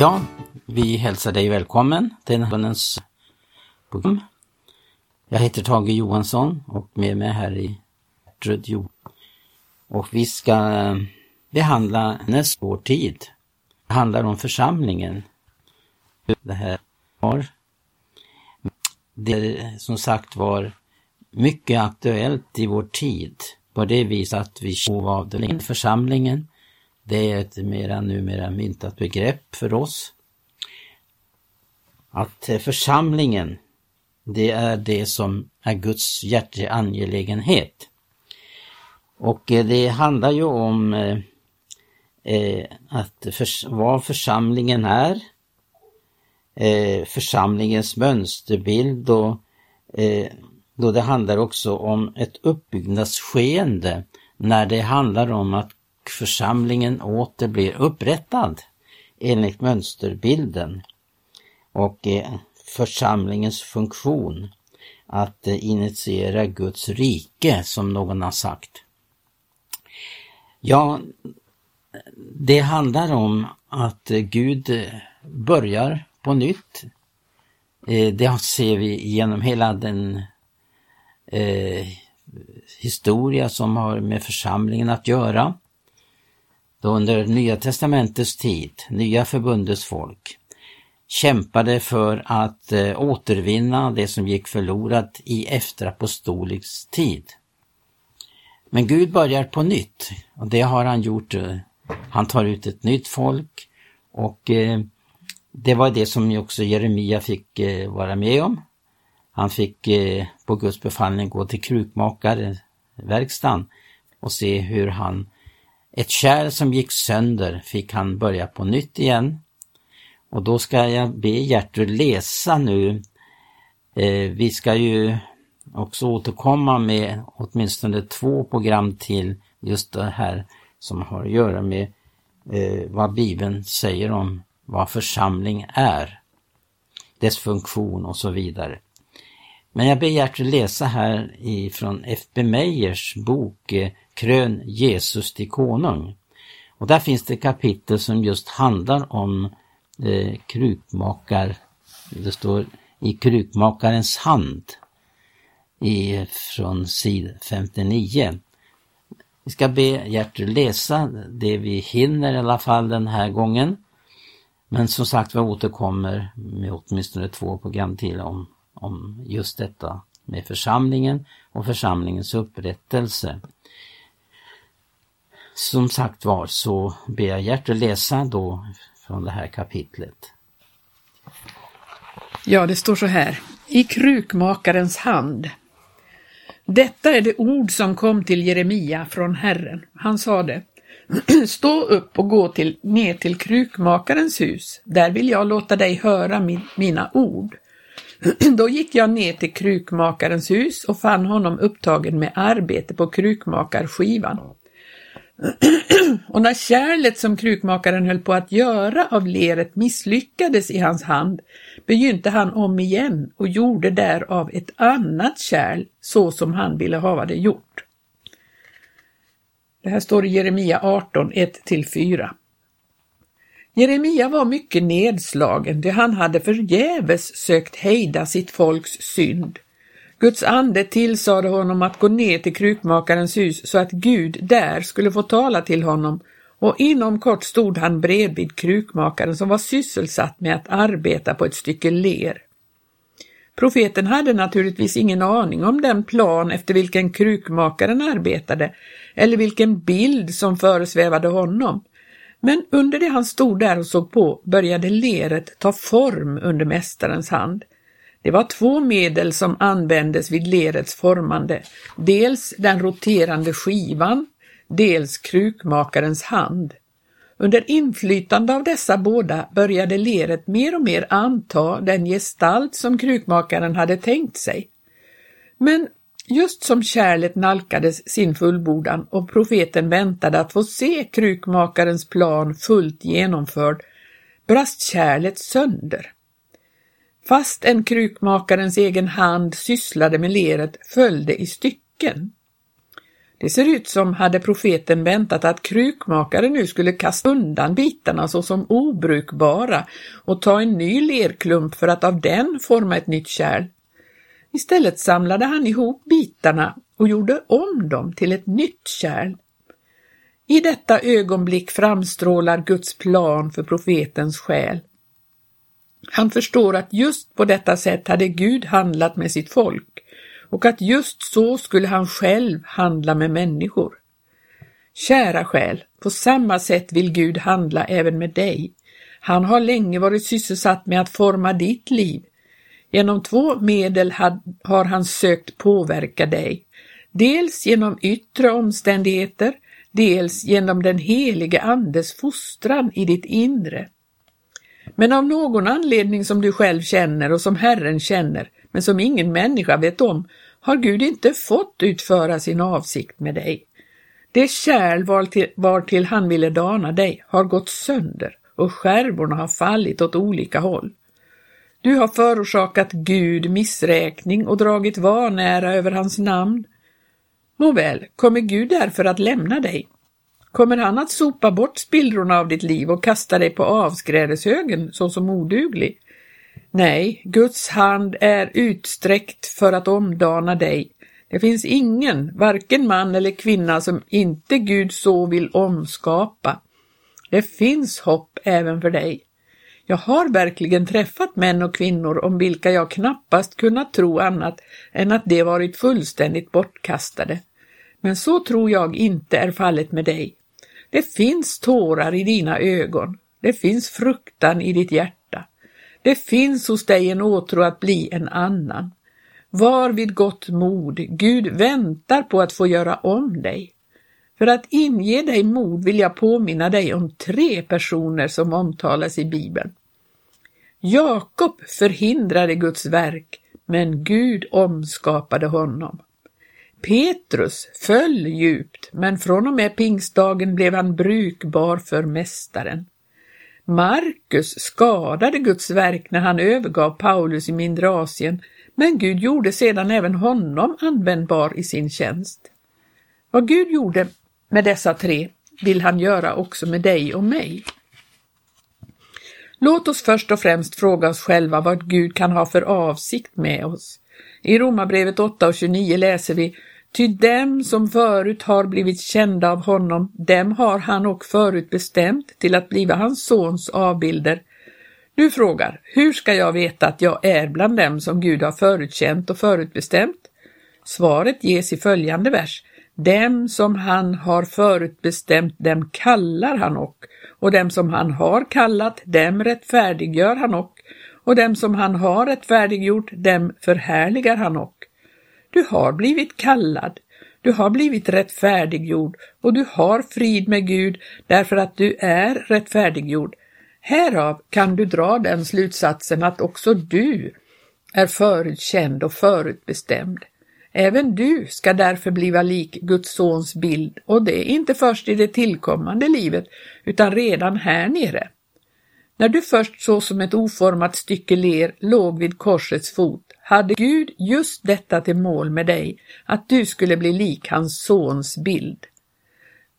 Ja, vi hälsar dig välkommen till morgonens program. Jag heter Tage Johansson och med mig här i Röd Och vi ska behandla nästa vår tid. Det handlar om församlingen. Det här var det som sagt var mycket aktuellt i vår tid på det viset att vi känner av den församlingen det är ett mera numera myntat begrepp för oss. Att församlingen, det är det som är Guds hjärteangelägenhet. Och eh, det handlar ju om eh, eh att för, vad församlingen är, eh, församlingens mönsterbild och då det handlar också om ett uppbyggnadsskeende när det handlar om att församlingen åter blir upprättad enligt mönsterbilden och eh, församlingens funktion att eh, initiera Guds rike som någon har sagt. Ja, det handlar om att eh, Gud börjar på nytt. Det ser vi genom hela den eh, historia som har med församlingen att göra då under Nya testamentets tid, Nya förbundets folk, kämpade för att eh, återvinna det som gick förlorat i efterapostoliks tid. Men Gud börjar på nytt och det har han gjort. Eh, han tar ut ett nytt folk och eh, det var det som också Jeremia fick eh, vara med om. Han fick eh, på Guds befallning gå till krukmakarverkstan och se hur han ett kärl som gick sönder fick han börja på nytt igen. Och då ska jag be Gertrud läsa nu. Eh, vi ska ju också återkomma med åtminstone två program till just det här som har att göra med eh, vad Bibeln säger om vad församling är, dess funktion och så vidare. Men jag ber Gertrud läsa här ifrån F.B. Meyers bok eh, Krön Jesus till konung. Och där finns det kapitel som just handlar om eh, krukmakar, det står i krukmakarens hand i, från sid 59. Vi ska be Gertrud läsa det vi hinner i alla fall den här gången. Men som sagt vi återkommer med åtminstone två program till om, om just detta med församlingen och församlingens upprättelse. Som sagt var så ber jag Gert att läsa då från det här kapitlet. Ja, det står så här. I krukmakarens hand. Detta är det ord som kom till Jeremia från Herren. Han sade Stå upp och gå till, ner till krukmakarens hus. Där vill jag låta dig höra min, mina ord. Då gick jag ner till krukmakarens hus och fann honom upptagen med arbete på krukmakarskivan. och när kärlet som krukmakaren höll på att göra av leret misslyckades i hans hand begynte han om igen och gjorde därav ett annat kärl så som han ville hava det gjort. Det här står i Jeremia 18, 1-4. Jeremia var mycket nedslagen, det han hade förgäves sökt hejda sitt folks synd Guds ande tillsade honom att gå ner till krukmakarens hus så att Gud där skulle få tala till honom och inom kort stod han bredvid krukmakaren som var sysselsatt med att arbeta på ett stycke ler. Profeten hade naturligtvis ingen aning om den plan efter vilken krukmakaren arbetade eller vilken bild som föresvävade honom. Men under det han stod där och såg på började leret ta form under mästarens hand. Det var två medel som användes vid lerets formande, dels den roterande skivan, dels krukmakarens hand. Under inflytande av dessa båda började leret mer och mer anta den gestalt som krukmakaren hade tänkt sig. Men just som kärlet nalkades sin fullbordan och profeten väntade att få se krukmakarens plan fullt genomförd, brast kärlet sönder. Fast en krukmakarens egen hand sysslade med leret följde i stycken. Det ser ut som hade profeten väntat att krukmakaren nu skulle kasta undan bitarna såsom obrukbara och ta en ny lerklump för att av den forma ett nytt kärl. Istället samlade han ihop bitarna och gjorde om dem till ett nytt kärl. I detta ögonblick framstrålar Guds plan för profetens själ. Han förstår att just på detta sätt hade Gud handlat med sitt folk och att just så skulle han själv handla med människor. Kära själ, på samma sätt vill Gud handla även med dig. Han har länge varit sysselsatt med att forma ditt liv. Genom två medel har han sökt påverka dig. Dels genom yttre omständigheter, dels genom den helige Andes fostran i ditt inre. Men av någon anledning som du själv känner och som Herren känner, men som ingen människa vet om, har Gud inte fått utföra sin avsikt med dig. Det kärl vartill, han ville dana dig har gått sönder och skärvorna har fallit åt olika håll. Du har förorsakat Gud missräkning och dragit vanära över hans namn. Nåväl, kommer Gud därför att lämna dig? Kommer han att sopa bort spillrorna av ditt liv och kasta dig på avskrädeshögen såsom oduglig? Nej, Guds hand är utsträckt för att omdana dig. Det finns ingen, varken man eller kvinna, som inte Gud så vill omskapa. Det finns hopp även för dig. Jag har verkligen träffat män och kvinnor om vilka jag knappast kunnat tro annat än att de varit fullständigt bortkastade. Men så tror jag inte är fallet med dig. Det finns tårar i dina ögon. Det finns fruktan i ditt hjärta. Det finns hos dig en åtrå att bli en annan. Var vid gott mod, Gud väntar på att få göra om dig. För att inge dig mod vill jag påminna dig om tre personer som omtalas i Bibeln. Jakob förhindrade Guds verk, men Gud omskapade honom. Petrus föll djupt, men från och med pingstdagen blev han brukbar för Mästaren. Markus skadade Guds verk när han övergav Paulus i mindre Asien, men Gud gjorde sedan även honom användbar i sin tjänst. Vad Gud gjorde med dessa tre vill han göra också med dig och mig. Låt oss först och främst fråga oss själva vad Gud kan ha för avsikt med oss. I Romarbrevet 8 och 29 läser vi Ty dem som förut har blivit kända av honom, dem har han och förut bestämt till att bliva hans sons avbilder. Du frågar, hur ska jag veta att jag är bland dem som Gud har förutkänt och förutbestämt? Svaret ges i följande vers. Dem som han har förutbestämt, dem kallar han och, och dem som han har kallat, dem rättfärdiggör han och, och dem som han har rättfärdiggjort, dem förhärligar han och. Du har blivit kallad, du har blivit rättfärdiggjord och du har frid med Gud därför att du är rättfärdiggjord. Härav kan du dra den slutsatsen att också du är förutkänd och förutbestämd. Även du ska därför bliva lik Guds sons bild och det inte först i det tillkommande livet utan redan här nere. När du först såsom ett oformat stycke ler låg vid korsets fot hade Gud just detta till mål med dig, att du skulle bli lik hans sons bild.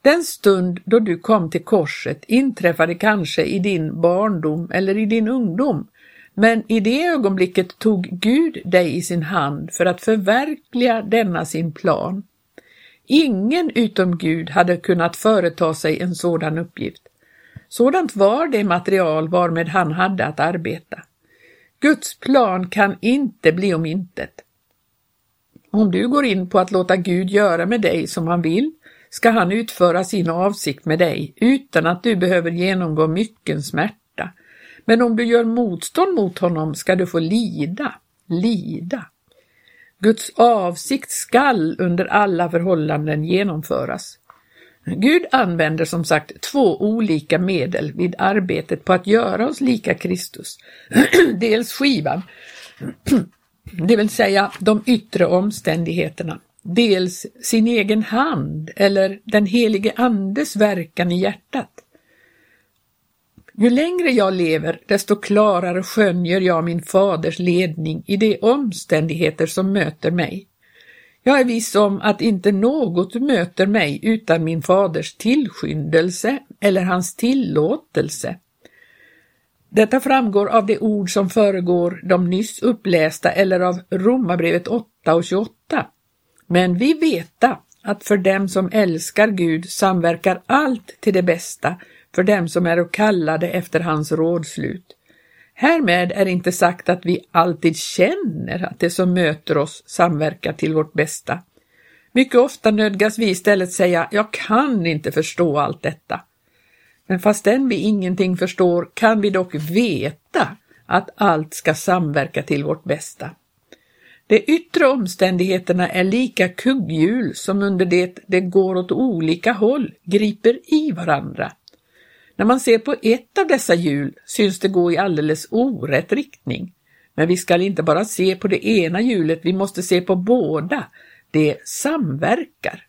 Den stund då du kom till korset inträffade kanske i din barndom eller i din ungdom, men i det ögonblicket tog Gud dig i sin hand för att förverkliga denna sin plan. Ingen utom Gud hade kunnat företa sig en sådan uppgift. Sådant var det material varmed han hade att arbeta. Guds plan kan inte bli om intet. Om du går in på att låta Gud göra med dig som han vill, ska han utföra sin avsikt med dig utan att du behöver genomgå mycken smärta. Men om du gör motstånd mot honom ska du få lida, lida. Guds avsikt skall under alla förhållanden genomföras. Gud använder som sagt två olika medel vid arbetet på att göra oss lika Kristus. Dels skivan, det vill säga de yttre omständigheterna. Dels sin egen hand eller den helige Andes verkan i hjärtat. Ju längre jag lever, desto klarare skönjer jag min faders ledning i de omständigheter som möter mig. Jag är viss om att inte något möter mig utan min faders tillskyndelse eller hans tillåtelse. Detta framgår av de ord som föregår de nyss upplästa eller av Romarbrevet 8 och 28. Men vi veta att för dem som älskar Gud samverkar allt till det bästa, för dem som är kallade efter hans rådslut. Härmed är inte sagt att vi alltid känner att det som möter oss samverkar till vårt bästa. Mycket ofta nödgas vi istället säga ”jag kan inte förstå allt detta”. Men fastän vi ingenting förstår kan vi dock veta att allt ska samverka till vårt bästa. De yttre omständigheterna är lika kugghjul som under det det går åt olika håll griper i varandra. När man ser på ett av dessa hjul syns det gå i alldeles orätt riktning. Men vi skall inte bara se på det ena hjulet, vi måste se på båda. De samverkar.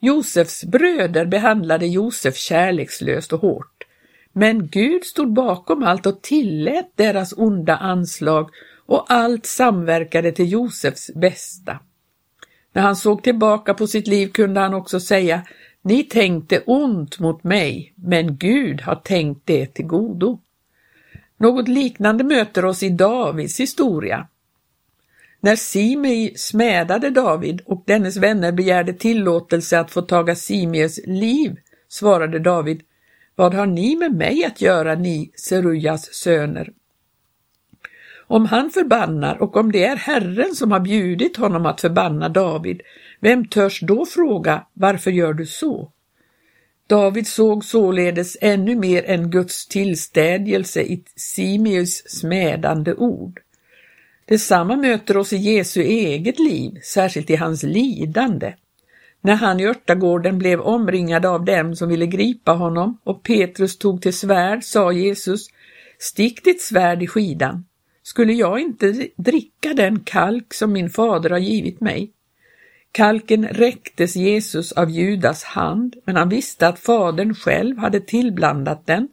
Josefs bröder behandlade Josef kärlekslöst och hårt. Men Gud stod bakom allt och tillät deras onda anslag och allt samverkade till Josefs bästa. När han såg tillbaka på sitt liv kunde han också säga ni tänkte ont mot mig, men Gud har tänkt det till godo. Något liknande möter oss i Davids historia. När Simei smädade David och dennes vänner begärde tillåtelse att få taga Simeus liv, svarade David, vad har ni med mig att göra, ni Serujas söner? Om han förbannar och om det är Herren som har bjudit honom att förbanna David, vem törs då fråga varför gör du så? David såg således ännu mer än Guds tillstädjelse i Simeus smädande ord. Detsamma möter oss i Jesu eget liv, särskilt i hans lidande. När han i örtagården blev omringad av dem som ville gripa honom och Petrus tog till svärd sa Jesus, stick ditt svärd i skidan. Skulle jag inte dricka den kalk som min fader har givit mig? Kalken räcktes Jesus av Judas hand, men han visste att fadern själv hade tillblandat den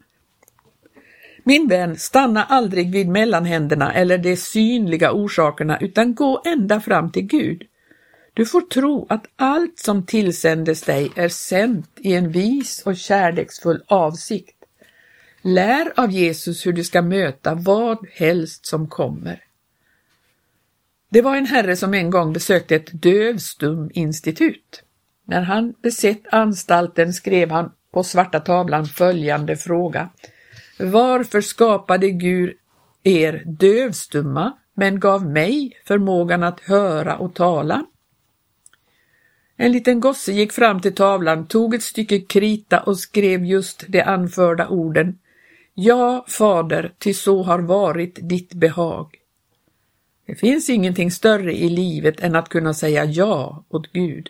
min vän, stanna aldrig vid mellanhänderna eller de synliga orsakerna utan gå ända fram till Gud. Du får tro att allt som tillsändes dig är sänt i en vis och kärleksfull avsikt. Lär av Jesus hur du ska möta vad helst som kommer. Det var en herre som en gång besökte ett dövstum-institut. När han besett anstalten skrev han på svarta tavlan följande fråga varför skapade Gud er dövstumma men gav mig förmågan att höra och tala? En liten gosse gick fram till tavlan, tog ett stycke krita och skrev just de anförda orden. Ja, fader, ty så har varit ditt behag. Det finns ingenting större i livet än att kunna säga ja åt Gud.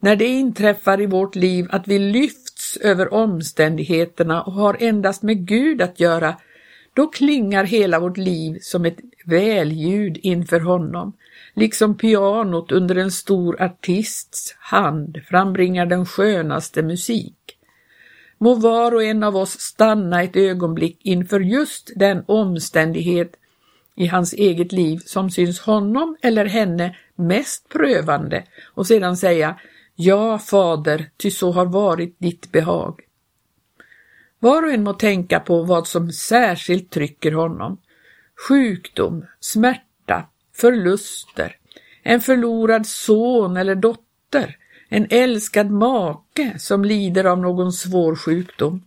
När det inträffar i vårt liv att vi lyfts över omständigheterna och har endast med Gud att göra, då klingar hela vårt liv som ett välljud inför honom, liksom pianot under en stor artists hand frambringar den skönaste musik. Må var och en av oss stanna ett ögonblick inför just den omständighet i hans eget liv som syns honom eller henne mest prövande och sedan säga Ja, Fader, ty så har varit ditt behag. Var och en må tänka på vad som särskilt trycker honom. Sjukdom, smärta, förluster, en förlorad son eller dotter, en älskad make som lider av någon svår sjukdom.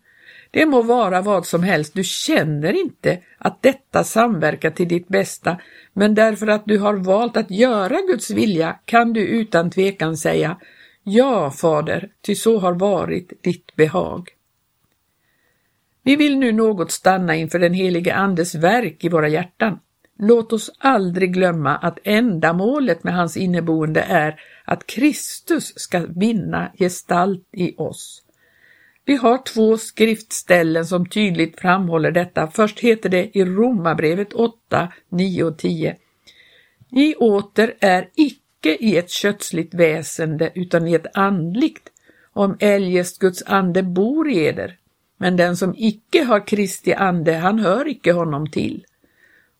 Det må vara vad som helst, du känner inte att detta samverkar till ditt bästa, men därför att du har valt att göra Guds vilja kan du utan tvekan säga Ja, Fader, ty så har varit ditt behag. Vi vill nu något stanna inför den helige Andes verk i våra hjärtan. Låt oss aldrig glömma att ändamålet med hans inneboende är att Kristus ska vinna gestalt i oss. Vi har två skriftställen som tydligt framhåller detta. Först heter det i Romarbrevet 8, 9 och 10. Ni åter är icke i ett kötsligt väsende utan i ett andligt, om eljest Guds ande bor i eder. Men den som icke har Kristi ande, han hör icke honom till.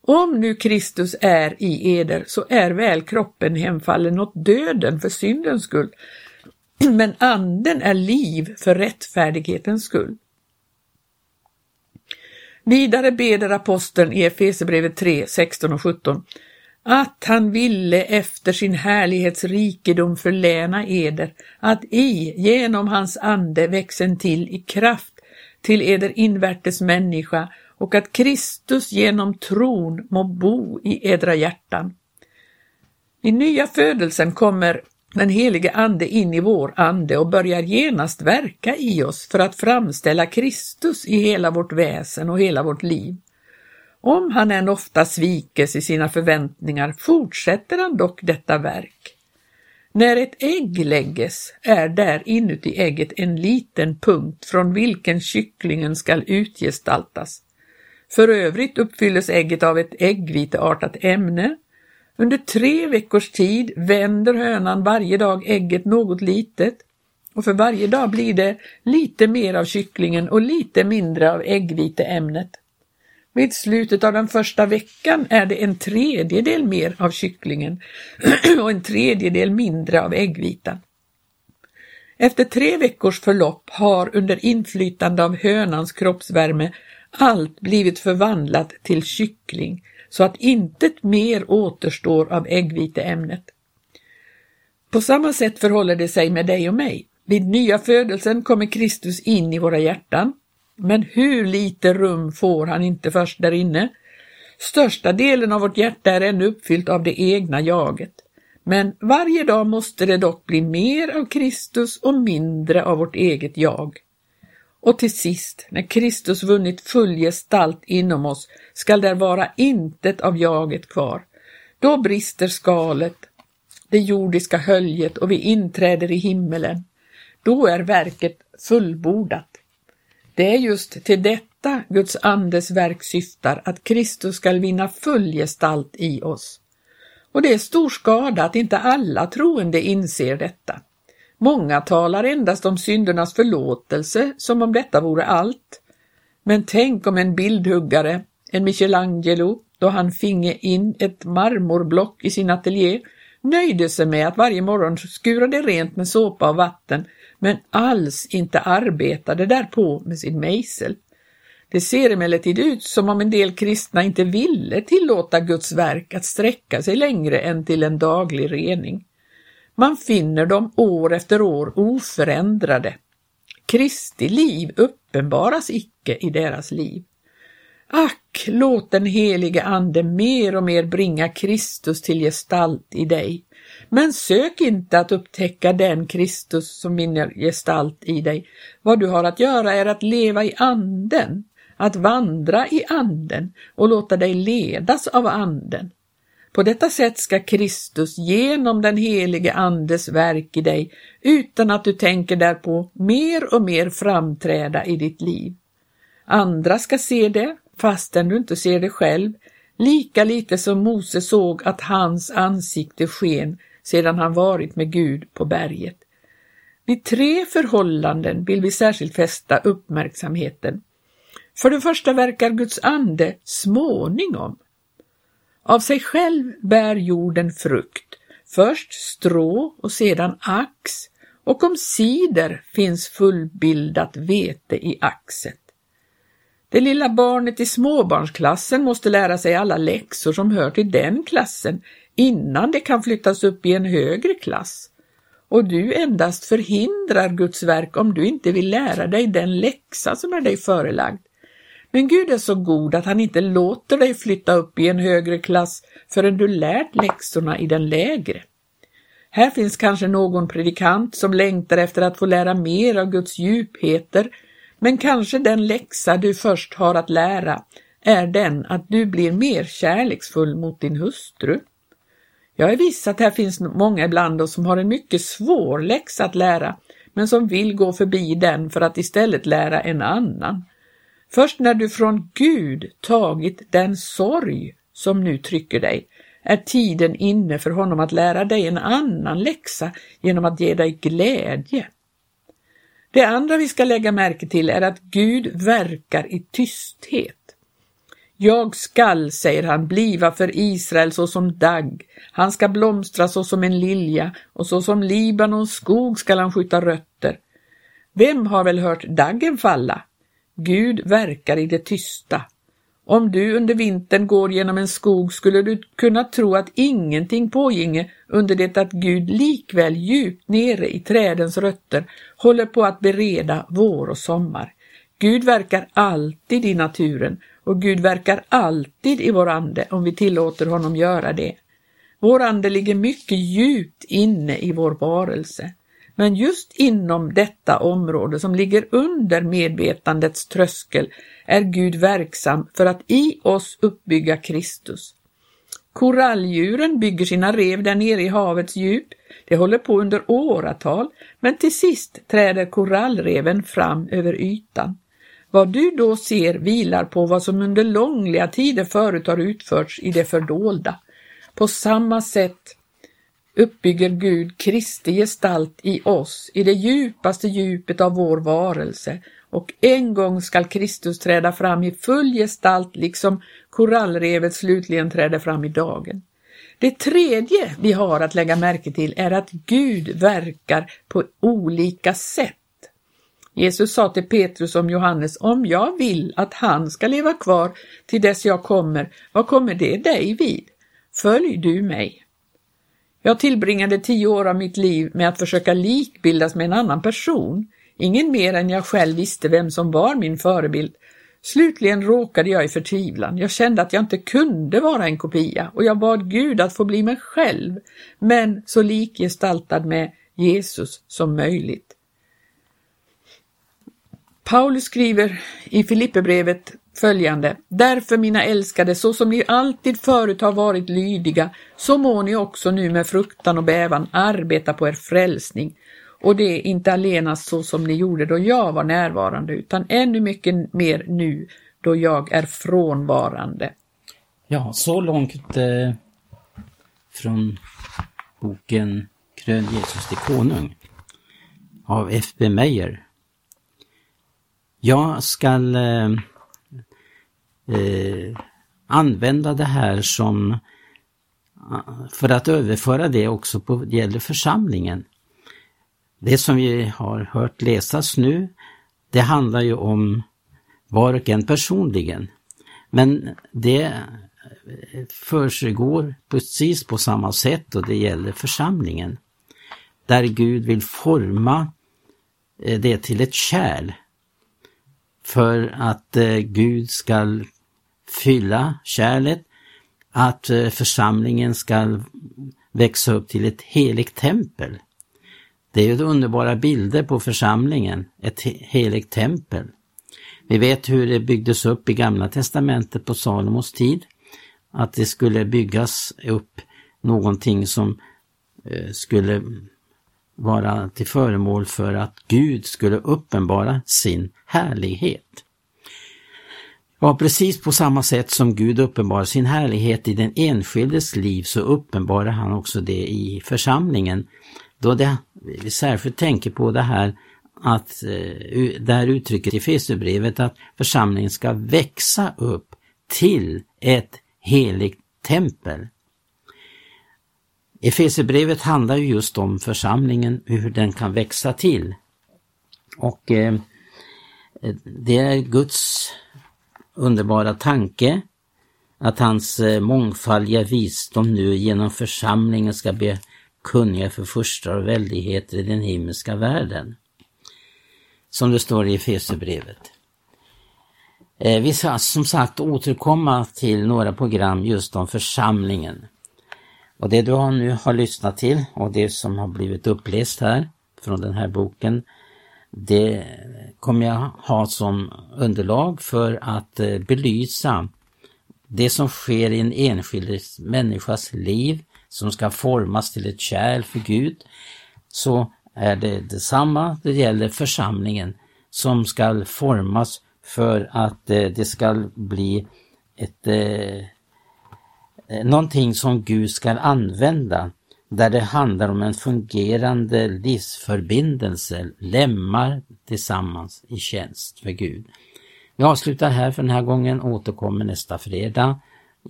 Om nu Kristus är i eder så är väl kroppen hemfallen åt döden för syndens skull, men anden är liv för rättfärdighetens skull. Vidare beder aposteln i Efesierbrevet 3, 16 och 17 att han ville efter sin härlighets rikedom förläna eder, att i, genom hans ande växen till i kraft till eder invärtes människa och att Kristus genom tron må bo i edra hjärtan. I nya födelsen kommer den helige Ande in i vår ande och börjar genast verka i oss för att framställa Kristus i hela vårt väsen och hela vårt liv. Om han än ofta svikes i sina förväntningar fortsätter han dock detta verk. När ett ägg lägges är där inuti ägget en liten punkt från vilken kycklingen skall utgestaltas. För övrigt uppfylles ägget av ett äggviteartat ämne. Under tre veckors tid vänder hönan varje dag ägget något litet och för varje dag blir det lite mer av kycklingen och lite mindre av äggviteämnet. Vid slutet av den första veckan är det en tredjedel mer av kycklingen och en tredjedel mindre av äggvitan. Efter tre veckors förlopp har under inflytande av hönans kroppsvärme allt blivit förvandlat till kyckling så att intet mer återstår av äggviteämnet. På samma sätt förhåller det sig med dig och mig. Vid nya födelsen kommer Kristus in i våra hjärtan men hur lite rum får han inte först där inne? Största delen av vårt hjärta är ännu uppfyllt av det egna jaget. Men varje dag måste det dock bli mer av Kristus och mindre av vårt eget jag. Och till sist, när Kristus vunnit full gestalt inom oss, skall där vara intet av jaget kvar. Då brister skalet, det jordiska höljet och vi inträder i himmelen. Då är verket fullbordat. Det är just till detta Guds andes verk syftar, att Kristus skall vinna full gestalt i oss. Och det är stor skada att inte alla troende inser detta. Många talar endast om syndernas förlåtelse som om detta vore allt. Men tänk om en bildhuggare, en Michelangelo, då han finge in ett marmorblock i sin ateljé, nöjde sig med att varje morgon skura det rent med såpa och vatten men alls inte arbetade därpå med sin mejsel. Det ser emellertid ut som om en del kristna inte ville tillåta Guds verk att sträcka sig längre än till en daglig rening. Man finner dem år efter år oförändrade. Kristi liv uppenbaras icke i deras liv. Ack, låt den helige Ande mer och mer bringa Kristus till gestalt i dig. Men sök inte att upptäcka den Kristus som vinner gestalt i dig. Vad du har att göra är att leva i anden, att vandra i anden och låta dig ledas av anden. På detta sätt ska Kristus genom den helige Andes verk i dig, utan att du tänker därpå, mer och mer framträda i ditt liv. Andra ska se det, fastän du inte ser det själv, lika lite som Mose såg att hans ansikte sken sedan han varit med Gud på berget. Vid tre förhållanden vill vi särskilt fästa uppmärksamheten. För det första verkar Guds ande småningom. Av sig själv bär jorden frukt, först strå och sedan ax, och omsider finns fullbildat vete i axet. Det lilla barnet i småbarnsklassen måste lära sig alla läxor som hör till den klassen innan det kan flyttas upp i en högre klass. Och du endast förhindrar Guds verk om du inte vill lära dig den läxa som är dig förelagd. Men Gud är så god att han inte låter dig flytta upp i en högre klass förrän du lärt läxorna i den lägre. Här finns kanske någon predikant som längtar efter att få lära mer av Guds djupheter, men kanske den läxa du först har att lära är den att du blir mer kärleksfull mot din hustru. Jag är viss att här finns många ibland oss som har en mycket svår läxa att lära, men som vill gå förbi den för att istället lära en annan. Först när du från Gud tagit den sorg som nu trycker dig, är tiden inne för honom att lära dig en annan läxa genom att ge dig glädje. Det andra vi ska lägga märke till är att Gud verkar i tysthet. Jag skall, säger han, bliva för Israel såsom dagg. Han ska blomstra såsom en lilja och såsom Libanons skog skall han skjuta rötter. Vem har väl hört daggen falla? Gud verkar i det tysta. Om du under vintern går genom en skog skulle du kunna tro att ingenting påginge under det att Gud likväl djupt nere i trädens rötter håller på att bereda vår och sommar. Gud verkar alltid i naturen och Gud verkar alltid i vår ande om vi tillåter honom göra det. Vår ande ligger mycket djupt inne i vår varelse. Men just inom detta område som ligger under medvetandets tröskel är Gud verksam för att i oss uppbygga Kristus. Koralldjuren bygger sina rev där nere i havets djup. Det håller på under åratal, men till sist träder korallreven fram över ytan. Vad du då ser vilar på vad som under långliga tider förut har utförts i det fördolda. På samma sätt uppbygger Gud Kristi gestalt i oss, i det djupaste djupet av vår varelse och en gång skall Kristus träda fram i full gestalt liksom korallrevet slutligen träder fram i dagen. Det tredje vi har att lägga märke till är att Gud verkar på olika sätt. Jesus sa till Petrus om Johannes, om jag vill att han ska leva kvar till dess jag kommer, vad kommer det dig vid? Följ du mig. Jag tillbringade tio år av mitt liv med att försöka likbildas med en annan person, ingen mer än jag själv visste vem som var min förebild. Slutligen råkade jag i förtvivlan. Jag kände att jag inte kunde vara en kopia och jag bad Gud att få bli mig själv, men så likgestaltad med Jesus som möjligt. Paulus skriver i Filipperbrevet följande. Därför mina älskade, så som ni alltid förut har varit lydiga, så må ni också nu med fruktan och bävan arbeta på er frälsning. Och det är inte allenast så som ni gjorde då jag var närvarande, utan ännu mycket mer nu då jag är frånvarande. Ja, så långt eh, från boken Krön Jesus till konung av F.B. Meyer. Jag skall eh, eh, använda det här som eh, för att överföra det också på det gäller församlingen. Det som vi har hört läsas nu, det handlar ju om var och en personligen. Men det eh, försiggår precis på samma sätt och det gäller församlingen. Där Gud vill forma eh, det till ett kärl för att eh, Gud skall fylla kärlet, att eh, församlingen ska växa upp till ett heligt tempel. Det är ju underbara bilder på församlingen, ett heligt tempel. Vi vet hur det byggdes upp i Gamla Testamentet på Salomos tid. Att det skulle byggas upp någonting som eh, skulle vara till föremål för att Gud skulle uppenbara sin härlighet. Ja, precis på samma sätt som Gud uppenbarar sin härlighet i den enskildes liv så uppenbarar han också det i församlingen. Då det, vi särskilt tänker på det här att eh, där uttrycket i Fesebrevet att församlingen ska växa upp till ett heligt tempel. Efesierbrevet handlar ju just om församlingen, hur den kan växa till. Och eh, det är Guds underbara tanke att hans eh, mångfaldiga visdom nu genom församlingen ska bli kunniga för första och väldigheter i den himmelska världen. Som det står i Efesierbrevet. Eh, vi ska som sagt återkomma till några program just om församlingen. Och det du nu har lyssnat till och det som har blivit uppläst här från den här boken det kommer jag ha som underlag för att eh, belysa det som sker i en enskild människas liv som ska formas till ett kärl för Gud. Så är det detsamma, det gäller församlingen som ska formas för att eh, det ska bli ett eh, Eh, någonting som Gud ska använda där det handlar om en fungerande livsförbindelse, lemmar tillsammans i tjänst för Gud. Vi avslutar här för den här gången och återkommer nästa fredag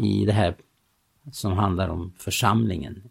i det här som handlar om församlingen